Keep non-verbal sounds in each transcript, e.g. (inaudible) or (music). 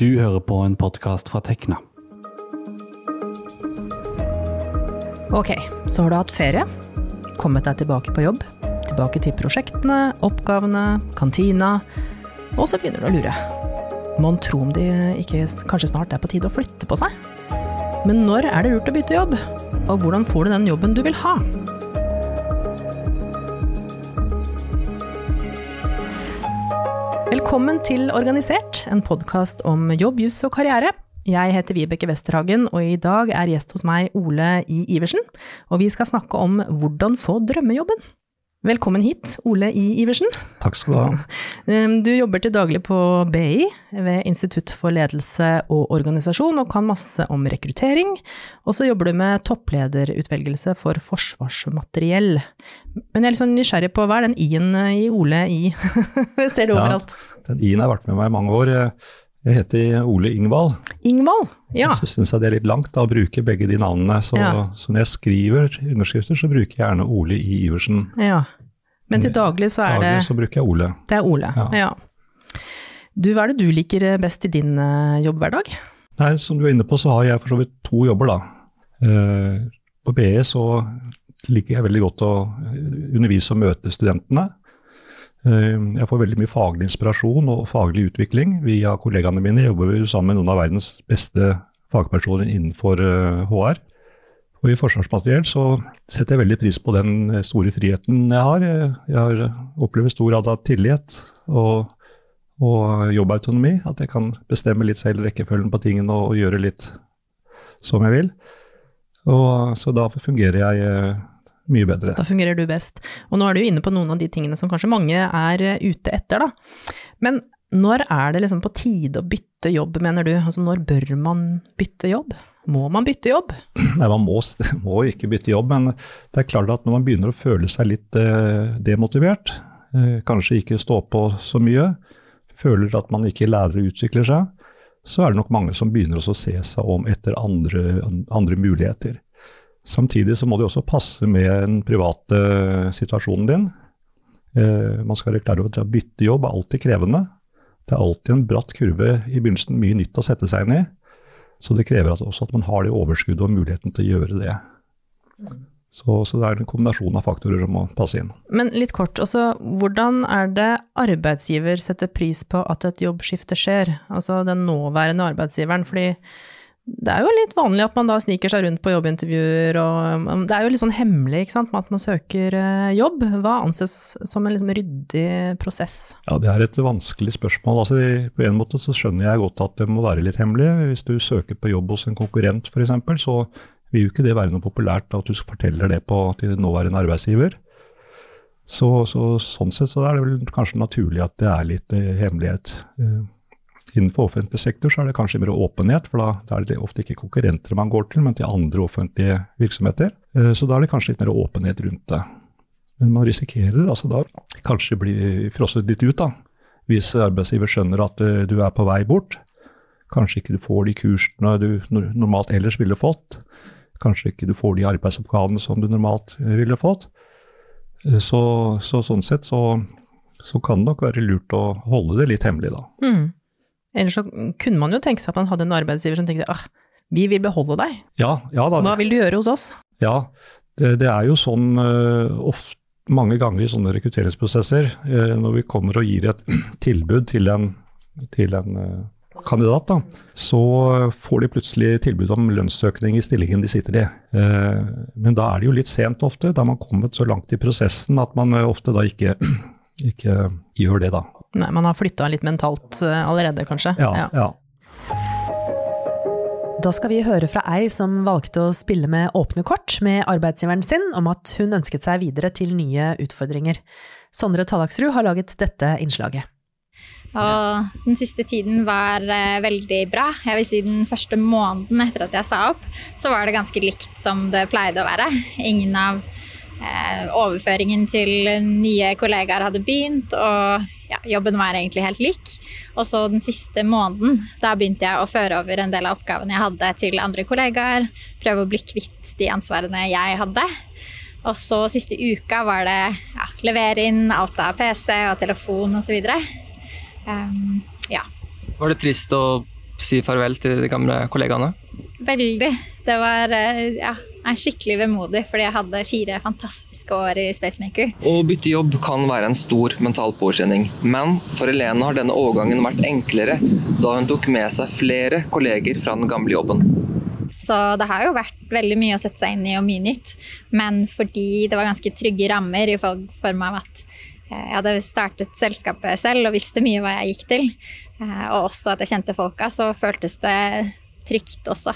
Du hører på en podkast fra Tekna. Ok, så har du hatt ferie. Kommet deg tilbake på jobb. Tilbake til prosjektene, oppgavene, kantina. Og så begynner du å lure. Mon tro om de ikke kanskje snart er på tide å flytte på seg? Men når er det lurt å bytte jobb? Og hvordan får du den jobben du vil ha? Velkommen til Organisert, en podkast om jobb, juss og karriere. Jeg heter Vibeke Westerhagen, og i dag er gjest hos meg Ole I. Iversen. Og vi skal snakke om hvordan få drømmejobben. Velkommen hit, Ole I. Iversen. Takk skal du ha. (laughs) Du jobber til daglig på BI, ved Institutt for ledelse og organisasjon, og kan masse om rekruttering. Og så jobber du med topplederutvelgelse for forsvarsmateriell. Men jeg er litt sånn nysgjerrig på hva er den I-en i Ole I? (laughs) Ser du overalt? Ja, den I-en har vært med meg i mange år. Jeg heter Ole Ingvald. Ingvald, ja. Så syns jeg det er litt langt da, å bruke begge de navnene. Så, Ja. så når jeg skriver underskrifter, så bruker jeg gjerne Ole I. Iversen. ja. Men til daglig så er det Daglig så bruker jeg Ole. Det er Ole, ja. Ja. Du, hva er det du liker best i din uh, jobbhverdag? Nei, Som du er inne på, så har jeg for så vidt to jobber, da. Uh, på BE så liker jeg veldig godt å undervise og møte studentene. Eh, jeg får veldig mye faglig inspirasjon og faglig utvikling. Via kollegaene mine jobber vi sammen med noen av verdens beste fagpersoner innenfor eh, HR. Og i Forsvarsmateriell så setter jeg veldig pris på den eh, store friheten jeg har. Jeg, jeg har opplever stor grad av tillit og, og jobbautonomi. At jeg kan bestemme litt selv rekkefølgen på tingene og, og gjøre litt som jeg vil. Og, så da fungerer jeg eh, mye bedre. Da fungerer du best. Og nå er du inne på noen av de tingene som kanskje mange er eh, ute etter, da. Men når er det liksom på tide å bytte jobb, mener du? Altså når bør man bytte jobb? Må man bytte jobb? (clears throat) Nei, Man må, (laughs) må ikke bytte jobb, men det er klart at når man begynner å føle seg litt eh, demotivert, eh, kanskje ikke stå på så mye, føler at man ikke lærer å utvikler seg, så er det nok mange som begynner å se seg om etter andre, andre muligheter. Samtidig så må det også passe med den private situasjonen din. Eh, man skal være klar over at å bytte jobb er alltid krevende. Det er alltid en bratt kurve i begynnelsen, mye nytt å sette seg inn i. Så det krever at også at man har det overskuddet og muligheten til å gjøre det. Så, så det er en kombinasjon av faktorer som må passe inn. Men litt kort, også, hvordan er det arbeidsgiver setter pris på at et jobbskifte skjer? Altså den nåværende arbeidsgiveren, fordi det er jo litt vanlig at man da sniker seg rundt på jobbintervjuer, og um, det er jo litt sånn hemmelig, ikke sant, med at man søker eh, jobb. Hva anses som en liksom ryddig prosess? Ja, Det er et vanskelig spørsmål. Altså, på en måte så skjønner jeg godt at det må være litt hemmelig. Hvis du søker på jobb hos en konkurrent f.eks., så vil jo ikke det være noe populært at du forteller det på, til nåværende arbeidsgiver. Så, så sånn sett så er det vel kanskje naturlig at det er litt eh, hemmelighet. Innenfor offentlig sektor så er det kanskje mer åpenhet, for da, da er det ofte ikke konkurrenter man går til, men til andre offentlige virksomheter. Eh, så da er det kanskje litt mer åpenhet rundt det. Men man risikerer altså da kanskje bli frosset litt ut, da. Hvis arbeidsgiver skjønner at eh, du er på vei bort. Kanskje ikke du får de kursene du normalt ellers ville fått. Kanskje ikke du får de arbeidsoppgavene som du normalt eh, ville fått. Så, så sånn sett så, så kan det nok være lurt å holde det litt hemmelig, da. Mm. Ellers så kunne man jo tenke seg at man hadde en arbeidsgiver som tenkte ah, vi vil beholde deg, Ja, ja da. hva vil du gjøre hos oss? Ja, det, det er jo sånn uh, ofte mange ganger i sånne rekrutteringsprosesser, eh, når vi kommer og gir et (clears throat) tilbud til en, til en eh, kandidat, da, så får de plutselig tilbud om lønnsøkning i stillingen de sitter i. Eh, men da er det jo litt sent ofte, da man kommet så langt i prosessen at man eh, ofte da ikke, (clears throat) ikke gjør det, da. Nei, man har flytta litt mentalt eh, allerede, kanskje. Ja, ja. Da skal vi høre fra ei som valgte å spille med åpne kort med arbeidsgiveren sin om at hun ønsket seg videre til nye utfordringer. Sondre Tallaksrud har laget dette innslaget. Og den siste tiden var eh, veldig bra. Jeg vil si Den første måneden etter at jeg sa opp, så var det ganske likt som det pleide å være. Ingen av overføringen til nye kollegaer hadde begynt, og ja, jobben var egentlig helt lik. Og så den siste måneden, da begynte jeg å føre over en del av oppgavene jeg hadde til andre kollegaer. Prøve å bli kvitt de ansvarene jeg hadde. Og så siste uka var det ja, levere inn alt av PC og telefon osv. Um, ja. Var det trist å si farvel til de gamle kollegaene? Veldig. Det var eh, ja, er skikkelig vemodig, fordi jeg hadde fire fantastiske år i Spacemaker. Å bytte jobb kan være en stor mental påkjenning, men for Helene har denne overgangen vært enklere da hun tok med seg flere kolleger fra den gamle jobben. Så det har jo vært veldig mye å sette seg inn i og mye nytt. Men fordi det var ganske trygge rammer i form av at eh, jeg hadde startet selskapet selv og visste mye hva jeg gikk til, eh, og også at jeg kjente folka, så føltes det trygt også.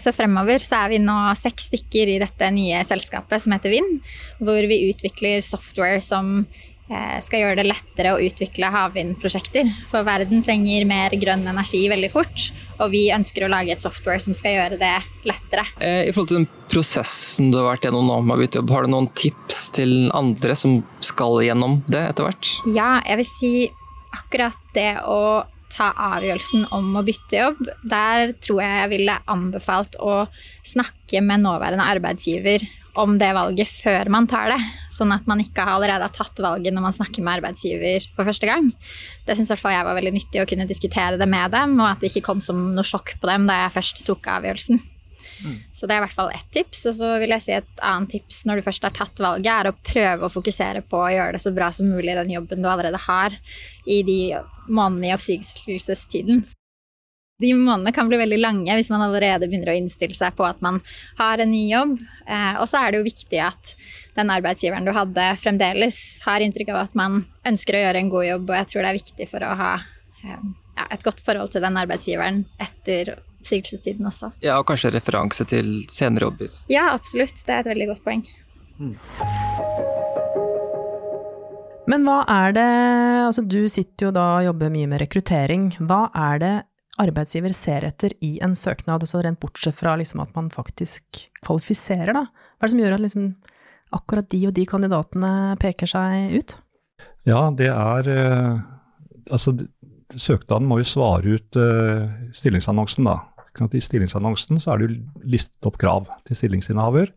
Så fremover så er vi nå seks stykker i dette nye selskapet som heter Vind, hvor vi utvikler software som eh, skal gjøre det lettere å utvikle havvindprosjekter. For verden trenger mer grønn energi veldig fort, og vi ønsker å lage et software som skal gjøre det lettere. Eh, I forhold til den prosessen du har vært gjennom nå med jobb, har du noen tips til andre som skal gjennom det etter hvert? Ja, jeg vil si akkurat det å ta avgjørelsen om å bytte jobb, der tror jeg jeg ville anbefalt å snakke med nåværende arbeidsgiver om det valget før man tar det, sånn at man ikke allerede har tatt valget når man snakker med arbeidsgiver for første gang. Det syns jeg var veldig nyttig å kunne diskutere det med dem, og at det ikke kom som noe sjokk på dem da jeg først tok avgjørelsen. Mm. Så det er i hvert fall ett tips. Og så vil jeg si et annet tips når du først har tatt valget, er å prøve å fokusere på å gjøre det så bra som mulig i den jobben du allerede har, i de månedene i oppsigelsestiden. De månedene kan bli veldig lange hvis man allerede begynner å innstille seg på at man har en ny jobb. Eh, og så er det jo viktig at den arbeidsgiveren du hadde, fremdeles har inntrykk av at man ønsker å gjøre en god jobb, og jeg tror det er viktig for å ha eh, et godt forhold til den arbeidsgiveren etter oppsigelsestiden også. Ja, og kanskje referanse til senere jobber. Ja, absolutt. Det er et veldig godt poeng. Mm. Men hva er det Altså, du sitter jo da og jobber mye med rekruttering. Hva er det arbeidsgiver ser etter i en søknad, altså rent bortsett fra liksom at man faktisk kvalifiserer, da? Hva er det som gjør at liksom akkurat de og de kandidatene peker seg ut? Ja, det er eh, Altså, søknaden må jo svare ut uh, stillingsannonsen, da. I stillingsannonsen så er det jo listet opp krav til stillingsinnehaver,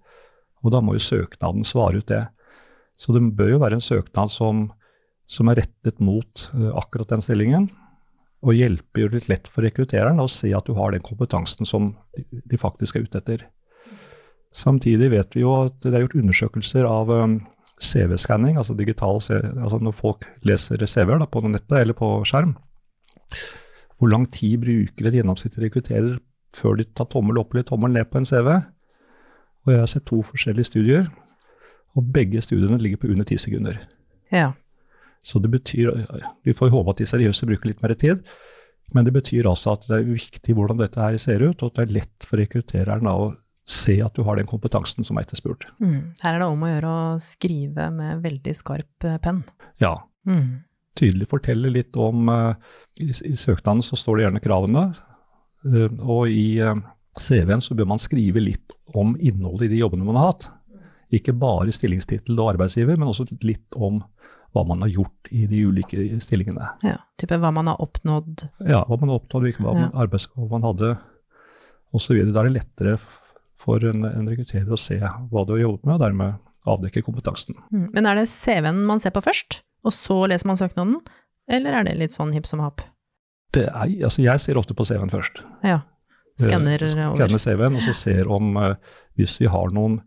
og da må jo søknaden svare ut det. Så det bør jo være en søknad som, som er rettet mot uh, akkurat den stillingen, og hjelper jo litt lett for rekruttereren å se at du har den kompetansen som de faktisk er ute etter. Samtidig vet vi jo at det er gjort undersøkelser av um, CV-skanning, altså digital altså når folk leser CV-er på nettet eller på skjerm. Hvor lang tid bruker en gjennomsnittlig rekrutterer før de tar tommel opp eller tommel ned på en CV? Og jeg har sett to forskjellige studier, og begge studiene ligger på under ti sekunder. Ja. Så det betyr Vi får håpe at de seriøse bruker litt mer tid. Men det betyr altså at det er viktig hvordan dette her ser ut, og at det er lett for rekruttereren å se at du har den kompetansen som er etterspurt. Mm. Her er det om å gjøre å skrive med veldig skarp eh, penn. Ja. Mm. Tydelig fortelle litt om uh, i, I søknaden så står det gjerne kravene, og i uh, CV-en så bør man skrive litt om innholdet i de jobbene man har hatt. Ikke bare stillingstittel og arbeidsgiver, men også litt om hva man har gjort i de ulike stillingene. Ja, type hva man har oppnådd? Ja, hva man har oppnådd, hvilke ja. arbeidsoppgaver man hadde osv. Da er det lettere for en, en, rekrutterer å se hva du har jobbet med, og dermed avdekke kompetansen. Mm. Men er det CV-en man ser på først, og så leser man søknaden, eller er det litt sånn hipp som happ? Det er, altså jeg ser ofte på CV-en først. Ja. Skanner over. Skanner CV-en, og så ser om uh, hvis vi har noen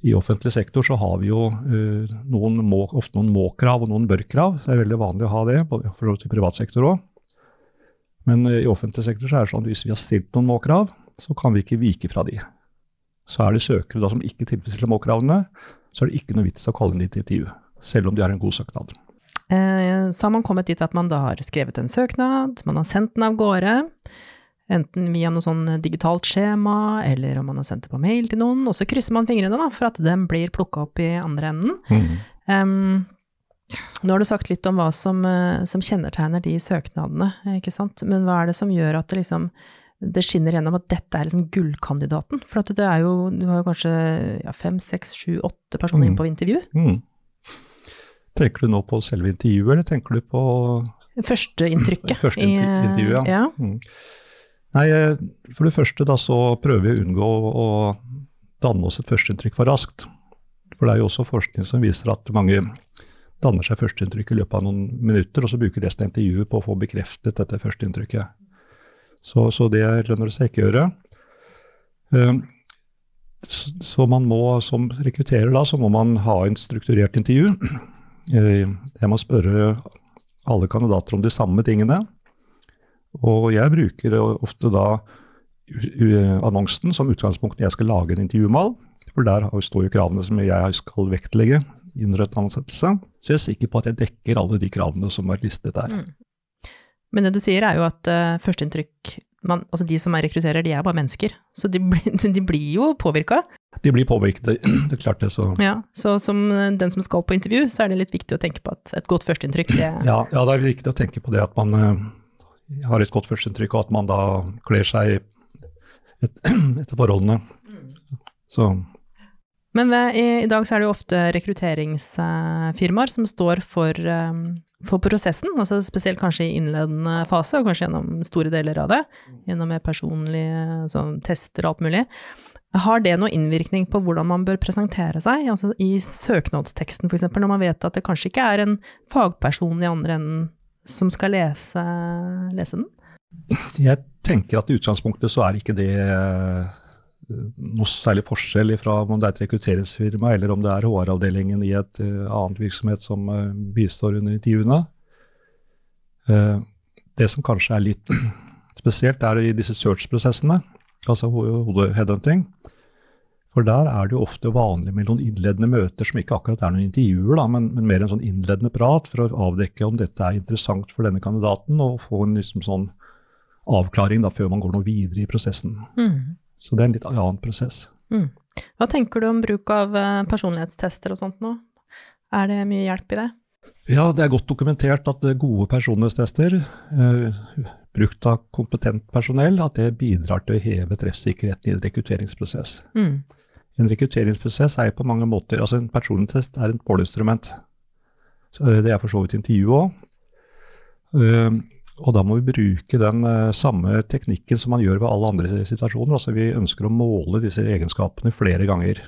i offentlig sektor så har vi jo uh, noen må, ofte noen må-krav og noen bør-krav. Det er veldig vanlig å ha det, for til privat sektor òg. Men uh, i offentlig sektor så er det sånn at hvis vi har stilt noen må-krav, så kan vi ikke vike fra de. Så er det søkere da som ikke tilfredsstiller må-kravene, så er det ikke noe vits å kalle inn til intervju, selv om de har en god søknad. Eh, så har man kommet dit at man da har skrevet en søknad, man har sendt den av gårde. Enten via noe sånn digitalt skjema, eller om man har sendt det på mail til noen. Og så krysser man fingrene da, for at den blir plukka opp i andre enden. Mm. Um, nå har du sagt litt om hva som, eh, som, kjennetegner de søknadene, ikke sant. Men hva er det som gjør at det liksom det skinner gjennom at dette er liksom gullkandidaten? For det er jo, du har jo kanskje ja, fem, seks, sju, åtte personer mm. inn på intervju. Mm. Tenker du nå på selve intervjuet, eller tenker du på Førsteinntrykket. Førsteinntervjuet, ja. ja. Mm. Nei, eh, For det første da så prøver vi å unngå å danne oss et førsteinntrykk for raskt. For det er jo også forskning som viser at mange danner seg førsteinntrykk i løpet av noen minutter, og så bruker resten av intervjuet på å få bekreftet dette førsteinntrykket. Så, så det lønner det seg ikke å gjøre. Eh, så, så man må, som rekrutterer da, så må man ha en strukturert intervju. Eh, jeg må spørre alle kandidater om de samme tingene. Og jeg bruker ofte da annonsen som utgangspunkt når jeg skal lage en intervjumal. For der står jo kravene som jeg skal vektlegge under en ansettelse. Så jeg er sikker på at jeg dekker alle de kravene som er listet der. Mm. Men det du sier er jo at uh, førsteinntrykk man, altså De som er rekrutterer, de er bare mennesker. Så de, (laughs) de blir jo påvirka. De blir påvirket, det er klart det. Så. Ja, så som den som skal på intervju, så er det litt viktig å tenke på at et godt førsteinntrykk det ja, ja, det er viktig å tenke på det at man uh, har et godt førsteinntrykk, og at man da kler seg et, etter forholdene. Så men ved, i, i, dag så er det jo ofte rekrutteringsfirmaer som står for, um, for, prosessen, altså spesielt kanskje i innledende fase, og kanskje gjennom store deler av det, gjennom mer personlige sånn, tester og alt mulig. Har det noe innvirkning på hvordan man bør presentere seg, altså i søknadsteksten f.eks., når man vet at det kanskje ikke er en fagperson i andre enden som skal lese, lese den? Jeg tenker at i utgangspunktet så er ikke det noe særlig forskjell fra om det er et rekrutteringsfirma eller om det er HR-avdelingen i et uh, annet virksomhet som uh, bistår under intervjuene. Det som kanskje er litt (clears throat) spesielt, er i disse search-prosessene, altså hodeheadhunting. For der er det jo ofte vanlig med noen innledende møter som ikke akkurat er noen intervjuer, da, men, men, mer en sånn innledende prat for å avdekke om dette er interessant for denne kandidaten, og få en liksom sånn avklaring da, før man går noe videre i prosessen. Mm. Så det er en litt annen prosess. Mm. Hva tenker du om bruk av eh, personlighetstester og sånt nå? Er det mye hjelp i det? Ja, det er godt dokumentert at gode personlighetstester, eh, brukt av kompetent personell, at det bidrar til å heve treffsikkerheten i en rekrutteringsprosess. Mm. En rekrutteringsprosess er på mange måter altså En personlighetstest er et måleinstrument. Det er for så vidt intervju òg. Og da må vi bruke den uh, samme teknikken som man gjør ved alle andre situasjoner. Altså Vi ønsker å måle disse egenskapene flere ganger.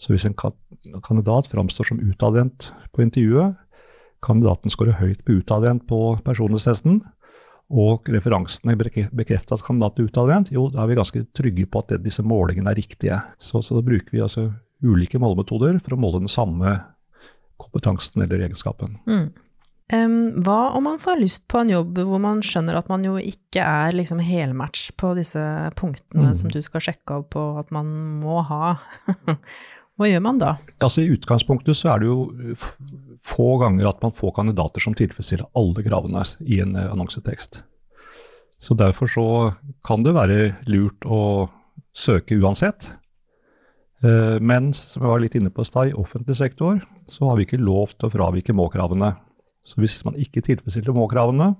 Så hvis en kandidat framstår som utadvendt på intervjuet, kandidaten scorer høyt på utadvendt på personlighetstesten, og referansene bekrefter at kandidaten er utadvendt, jo, da er vi ganske trygge på at det, disse målingene er riktige. Så, så, da bruker vi altså ulike målemetoder for å måle den samme kompetansen eller egenskapen. Mm. Um, hva om man får lyst på en jobb hvor man skjønner at man jo ikke er liksom helmatch på disse punktene mm. som du skal sjekke av på at man må ha? (laughs) hva gjør man da? Altså I utgangspunktet så er det jo få ganger at man får kandidater som tilfredsstiller alle kravene i en eh, annonsetekst. Så derfor så kan det være lurt å søke uansett. Eh, men som jeg var litt inne på i stad, i offentlig sektor så har vi ikke lov til å fravike må-kravene. Så hvis man ikke tilfredsstiller må-kravene,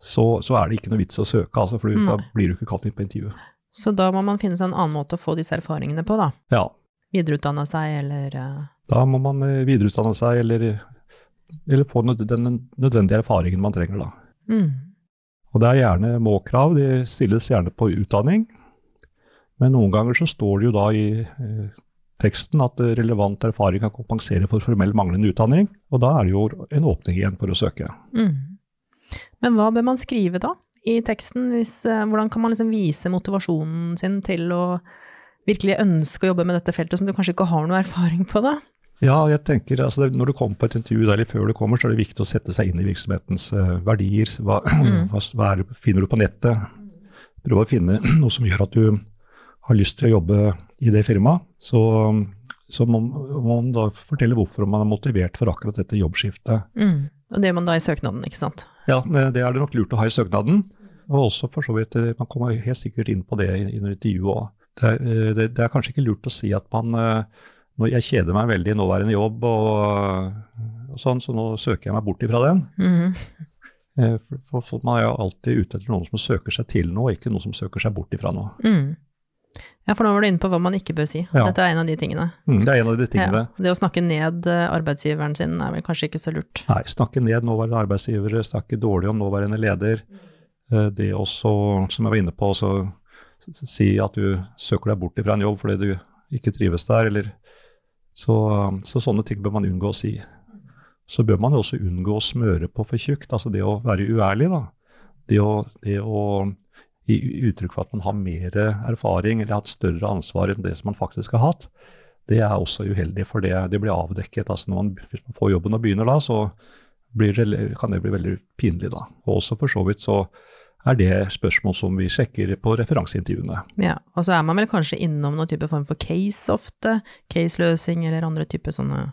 så, så, er det ikke noe vits å søke, altså, for da blir du ikke kalt inn på intervju. Så da må man finne seg en annen måte å få disse erfaringene på, da? Ja. Videreutdanne seg, eller uh... Da må man uh, videreutdanne seg, eller, eller få den nødvendige erfaringen man trenger, da. Mm. Og det er gjerne må-krav, de stilles gjerne på utdanning. Men noen ganger så står det jo da i uh, teksten at relevant erfaring kan kompensere for formell manglende utdanning, og da er det jo en åpning igjen for å søke. Mm. Men hva bør man skrive da, i teksten? Hvis, eh, hvordan kan man liksom vise motivasjonen sin til å virkelig ønske å jobbe med dette feltet, som du kanskje ikke har noe erfaring på, da? Ja, jeg tenker altså Når du kommer på et intervju, eller før du kommer, så er det viktig å sette seg inn i virksomhetens uh, verdier. Hva, (clears throat) mm. hva, er, finner du på nettet? Prøve å finne (clears throat) noe som gjør at du har lyst til å jobbe i det firmaet, så, så må, man da fortelle hvorfor man er motivert for akkurat dette jobbskiftet. Mm. Og det gjør man da i søknaden, ikke sant? Ja, det er det nok lurt å ha i søknaden. Og også for så vidt, eh, man kommer helt sikkert inn på det i intervjuet òg. Det, er, det, det, er kanskje ikke lurt å si at man eh, når jeg kjeder meg veldig i nåværende jobb, og, og, sånn, så nå søker jeg meg bort ifra den. (laughs) Mm. For, for, man er jo alltid ute etter noen som søker seg til noe, ikke noen som søker seg bort ifra noe. Mm. Ja, for nå var du inne på hva man ikke bør si. Ja. Dette er en av de tingene. Mm, det er en av de tingene. Ja. Det å snakke ned eh, arbeidsgiveren sin er vel kanskje ikke så lurt? Nei, snakke ned nåværende arbeidsgivere, snakke dårlig om nåværende leder. Eh, det også, som jeg var inne på, så si at du søker deg bort fra en jobb fordi du ikke trives der, eller så, så, sånne ting bør man unngå å si. Så bør man jo også unngå å smøre på for tjukt, altså det å være uærlig, da. Det å, det å gi uttrykk for at man har mer erfaring eller hatt større ansvar enn det som man faktisk har hatt, det er også uheldig, for det, det blir avdekket. Altså man, hvis man får jobben og begynner da, så det, kan det bli veldig pinlig da. Og også for så vidt så er det spørsmål som vi sjekker på referanseintervjuene. Ja, og så er man vel kanskje innom noen type form for case ofte? Case-løsning eller andre typer sånne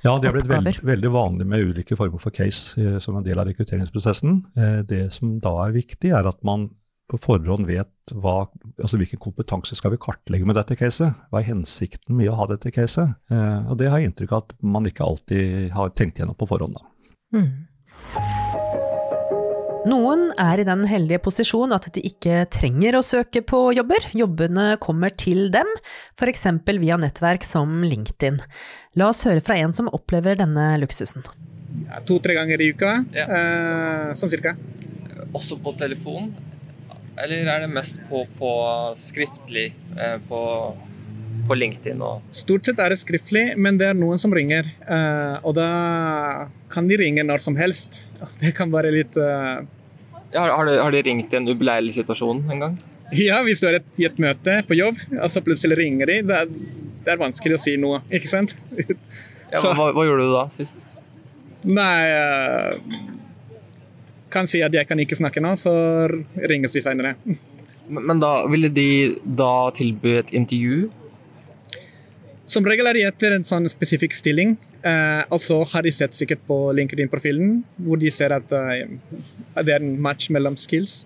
ja, det har blitt veld, veldig vanlig med ulike former for case eh, som en del av rekrutteringsprosessen. Eh, det som da er viktig, er at man på forhånd vet hva, altså hvilken kompetanse skal vi kartlegge med dette caset. Hva er hensikten med å ha dette caset? Eh, og det har jeg inntrykk av at man ikke alltid har tenkt gjennom på forhånd. da. Mm. Noen er i den heldige posisjon at de ikke trenger å søke på jobber, jobbene kommer til dem, f.eks. via nettverk som LinkedIn. La oss høre fra en som opplever denne luksusen. Ja, To-tre ganger i uka, ja. eh, sånn cirka. Også på telefon? eller er det mest på, på skriftlig eh, på, på, LinkedIn? Og... Stort sett er det skriftlig, men det er noen som ringer. Eh, og da kan de ringe når som helst. (laughs) Det kan være litt uh... ja, har, de, har, de, ringt i en ubeleilig situasjon en gang? Ja, hvis du er i et møte på jobb, og så plutselig ringer de. Det er, det er vanskelig å si noe, ikke sant? ja, hva, (laughs) hva, gjorde du da sist? Nei uh kan si at jeg kan ikke snakke nå, så ringes vi senere. Men da ville de da tilby et intervju? Som regel er de etter en sånn spesifikk stilling. Eh, altså har de sett sikkert på LinkedIn-profilen, hvor de ser at eh, det er en match mellom skills.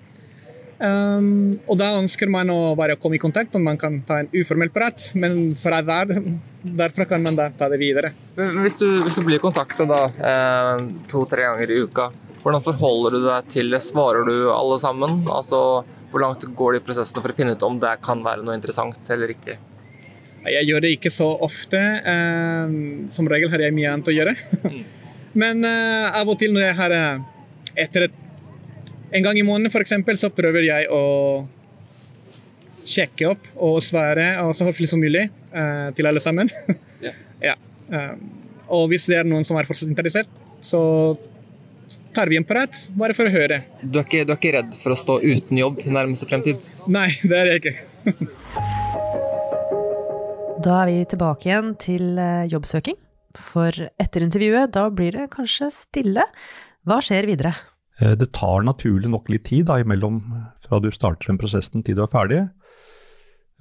Um, og da ønsker man å bare komme i kontakt, og man kan ta en uformell prat. Men fra der, derfra kan man da ta det videre. Hvis du, hvis du blir kontakta eh, to-tre ganger i uka, hvordan forholder du deg til det? Svarer du alle sammen? Altså, hvor langt går de prosessene for å finne ut om det kan være noe interessant eller ikke? Jeg gjør det ikke så ofte. Eh, som regel har jeg mye annet å gjøre. Mm. (laughs) Men eh, av og til når jeg har eh, etter et, En gang i måneden for eksempel, så prøver jeg å sjekke opp og svare og så høflig som mulig til alle sammen. Ja. (laughs) Og hvis det er noen som er fortsatt interessert, så tar vi en prat, bare for å høre. Du er, ikke, du er ikke redd for å stå uten jobb i nærmeste fremtid? Nei, det er jeg ikke. (laughs) da er vi tilbake igjen til eh, jobbsøking. For etter intervjuet, da blir det kanskje stille. Hva skjer videre? Eh, det tar naturlig nok litt tid da, imellom fra du starter den prosessen til du er ferdig.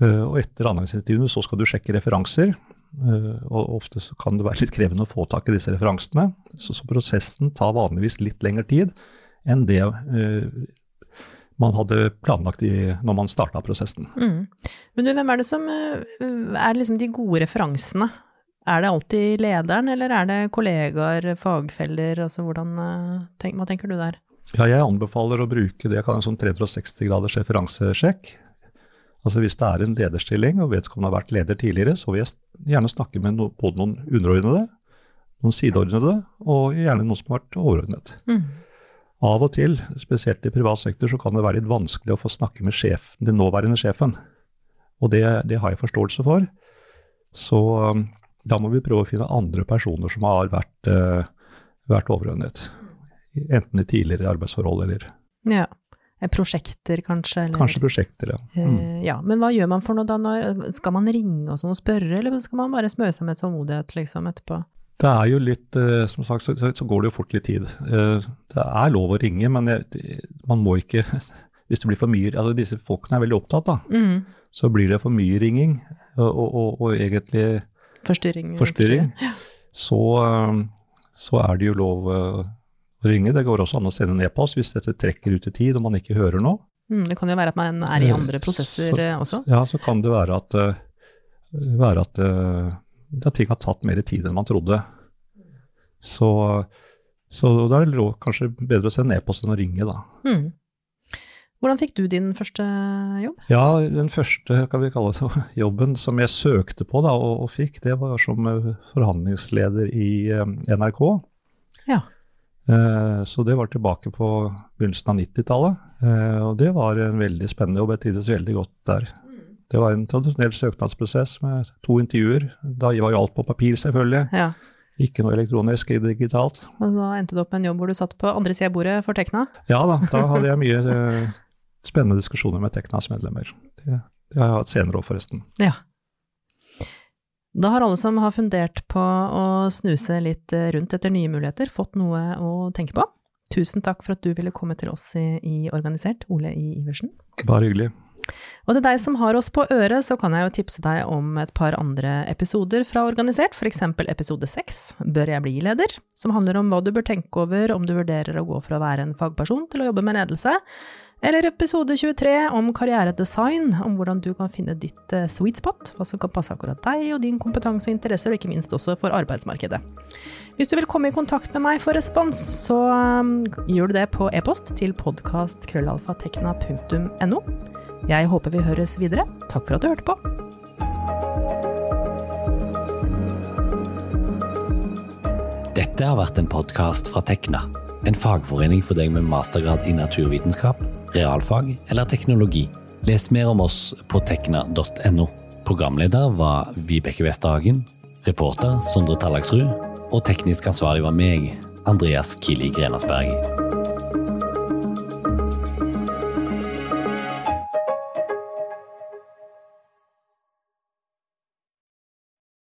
Eh, og etter anleggsintervjuene så skal du sjekke referanser. Og ofte så kan det være litt krevende å få tak i disse referansene. Så, så prosessen tar vanligvis litt lengre tid enn det man hadde planlagt i, når man starta prosessen. Mm. Men du, hvem er det som uh, er liksom de gode referansene? Er det alltid lederen, eller er det kollegaer, fagfeller, altså hvordan, tenk, hva tenker du der? Ja, jeg anbefaler å bruke det jeg kaller en sånn 360 graders referansesjekk. Altså Hvis det er en lederstilling, og vedkommende har vært leder tidligere, så vil jeg gjerne snakke med no, både noen underordnede, noen sideordnede, og gjerne noen som har vært overordnet. Mm. Av og til, spesielt i privat sektor, så kan det være litt vanskelig å få snakke med sjef, den nåværende sjefen. Og det, det har jeg forståelse for. Så um, da må vi prøve å finne andre personer som har vært, uh, vært overordnet. Enten i tidligere arbeidsforhold eller ja. Eh, prosjekter, kanskje? Eller? Kanskje prosjekter, ja. Eh, mm. ja. Men hva gjør man for noe da? Når, skal man ringe og sånn og spørre, eller skal man bare smøre seg med tålmodighet liksom etterpå? Det er jo litt, eh, som sagt, så, så går det jo fort litt tid. Det er lov å ringe, men man må ikke (laughs) Hvis det blir for mye altså Disse folkene er veldig opptatt, da. Mm. Så blir det for mye ringing, og, og, og egentlig Forstyrring. forstyrring. Ja. Så, så er det jo lov å ringe. Det går også an å sende en e-post hvis dette trekker ut i tid og man ikke hører noe. Mm, det kan jo være at man er i eh, andre prosesser så, eh, også? Ja, så kan det være at, være at, at, ting har tatt mer tid enn man trodde. Så, så da er det kanskje bedre å sende e-post enn å ringe, da. Mm. Hvordan fikk du din første jobb? Ja, Den første kan vi kalle det, (laughs) jobben som jeg søkte på da, og, og fikk, det var som forhandlingsleder i um, NRK. Ja. Eh, så det var tilbake på begynnelsen av 90-tallet. Eh, og det var en veldig spennende jobb. Jeg trivdes veldig godt der. Det var en tradisjonell søknadsprosess med to intervjuer. Da var jo alt på papir, selvfølgelig. Ja. Ikke noe elektronisk, digitalt. Og da endte du opp med en jobb hvor du satt på andre sida av bordet for Tekna? Ja da, da (laughs) hadde jeg mye, spennende diskusjoner med Teknas medlemmer. Det, det har jeg hatt senere òg, forresten. Ja. Da har alle som har fundert på å snuse litt eh, rundt etter nye muligheter, fått noe å tenke på. Tusen takk for at du ville komme til oss i, i Organisert, Ole I. Iversen. Bare hyggelig. Og til deg som har oss på øret, så kan jeg jo tipse deg om et par andre episoder fra Organisert, f.eks. episode seks, Bør jeg bli leder?, som handler om hva du bør tenke over om du vurderer å gå fra å være en fagperson til å jobbe med ledelse, eller episode 23 om karrieredesign, om hvordan du kan finne ditt eh, sweet spot, hva som kan passe akkurat deg og din kompetanse og interesser, og ikke minst også for arbeidsmarkedet. Hvis du vil komme i kontakt med meg for respons, så um, gjør du det på e-post til podkastkrøllalfatekna.no. Jeg håper vi høres videre. Takk for at du hørte på. Dette har vært en podkast fra Tekna, en fagforening for deg med mastergrad i naturvitenskap, realfag eller teknologi. Les mer om oss på tekna.no. Programleder var Vibeke Westerhagen, reporter Sondre Tallagsrud, og teknisk ansvarlig var meg, Andreas Kili Grenasberg.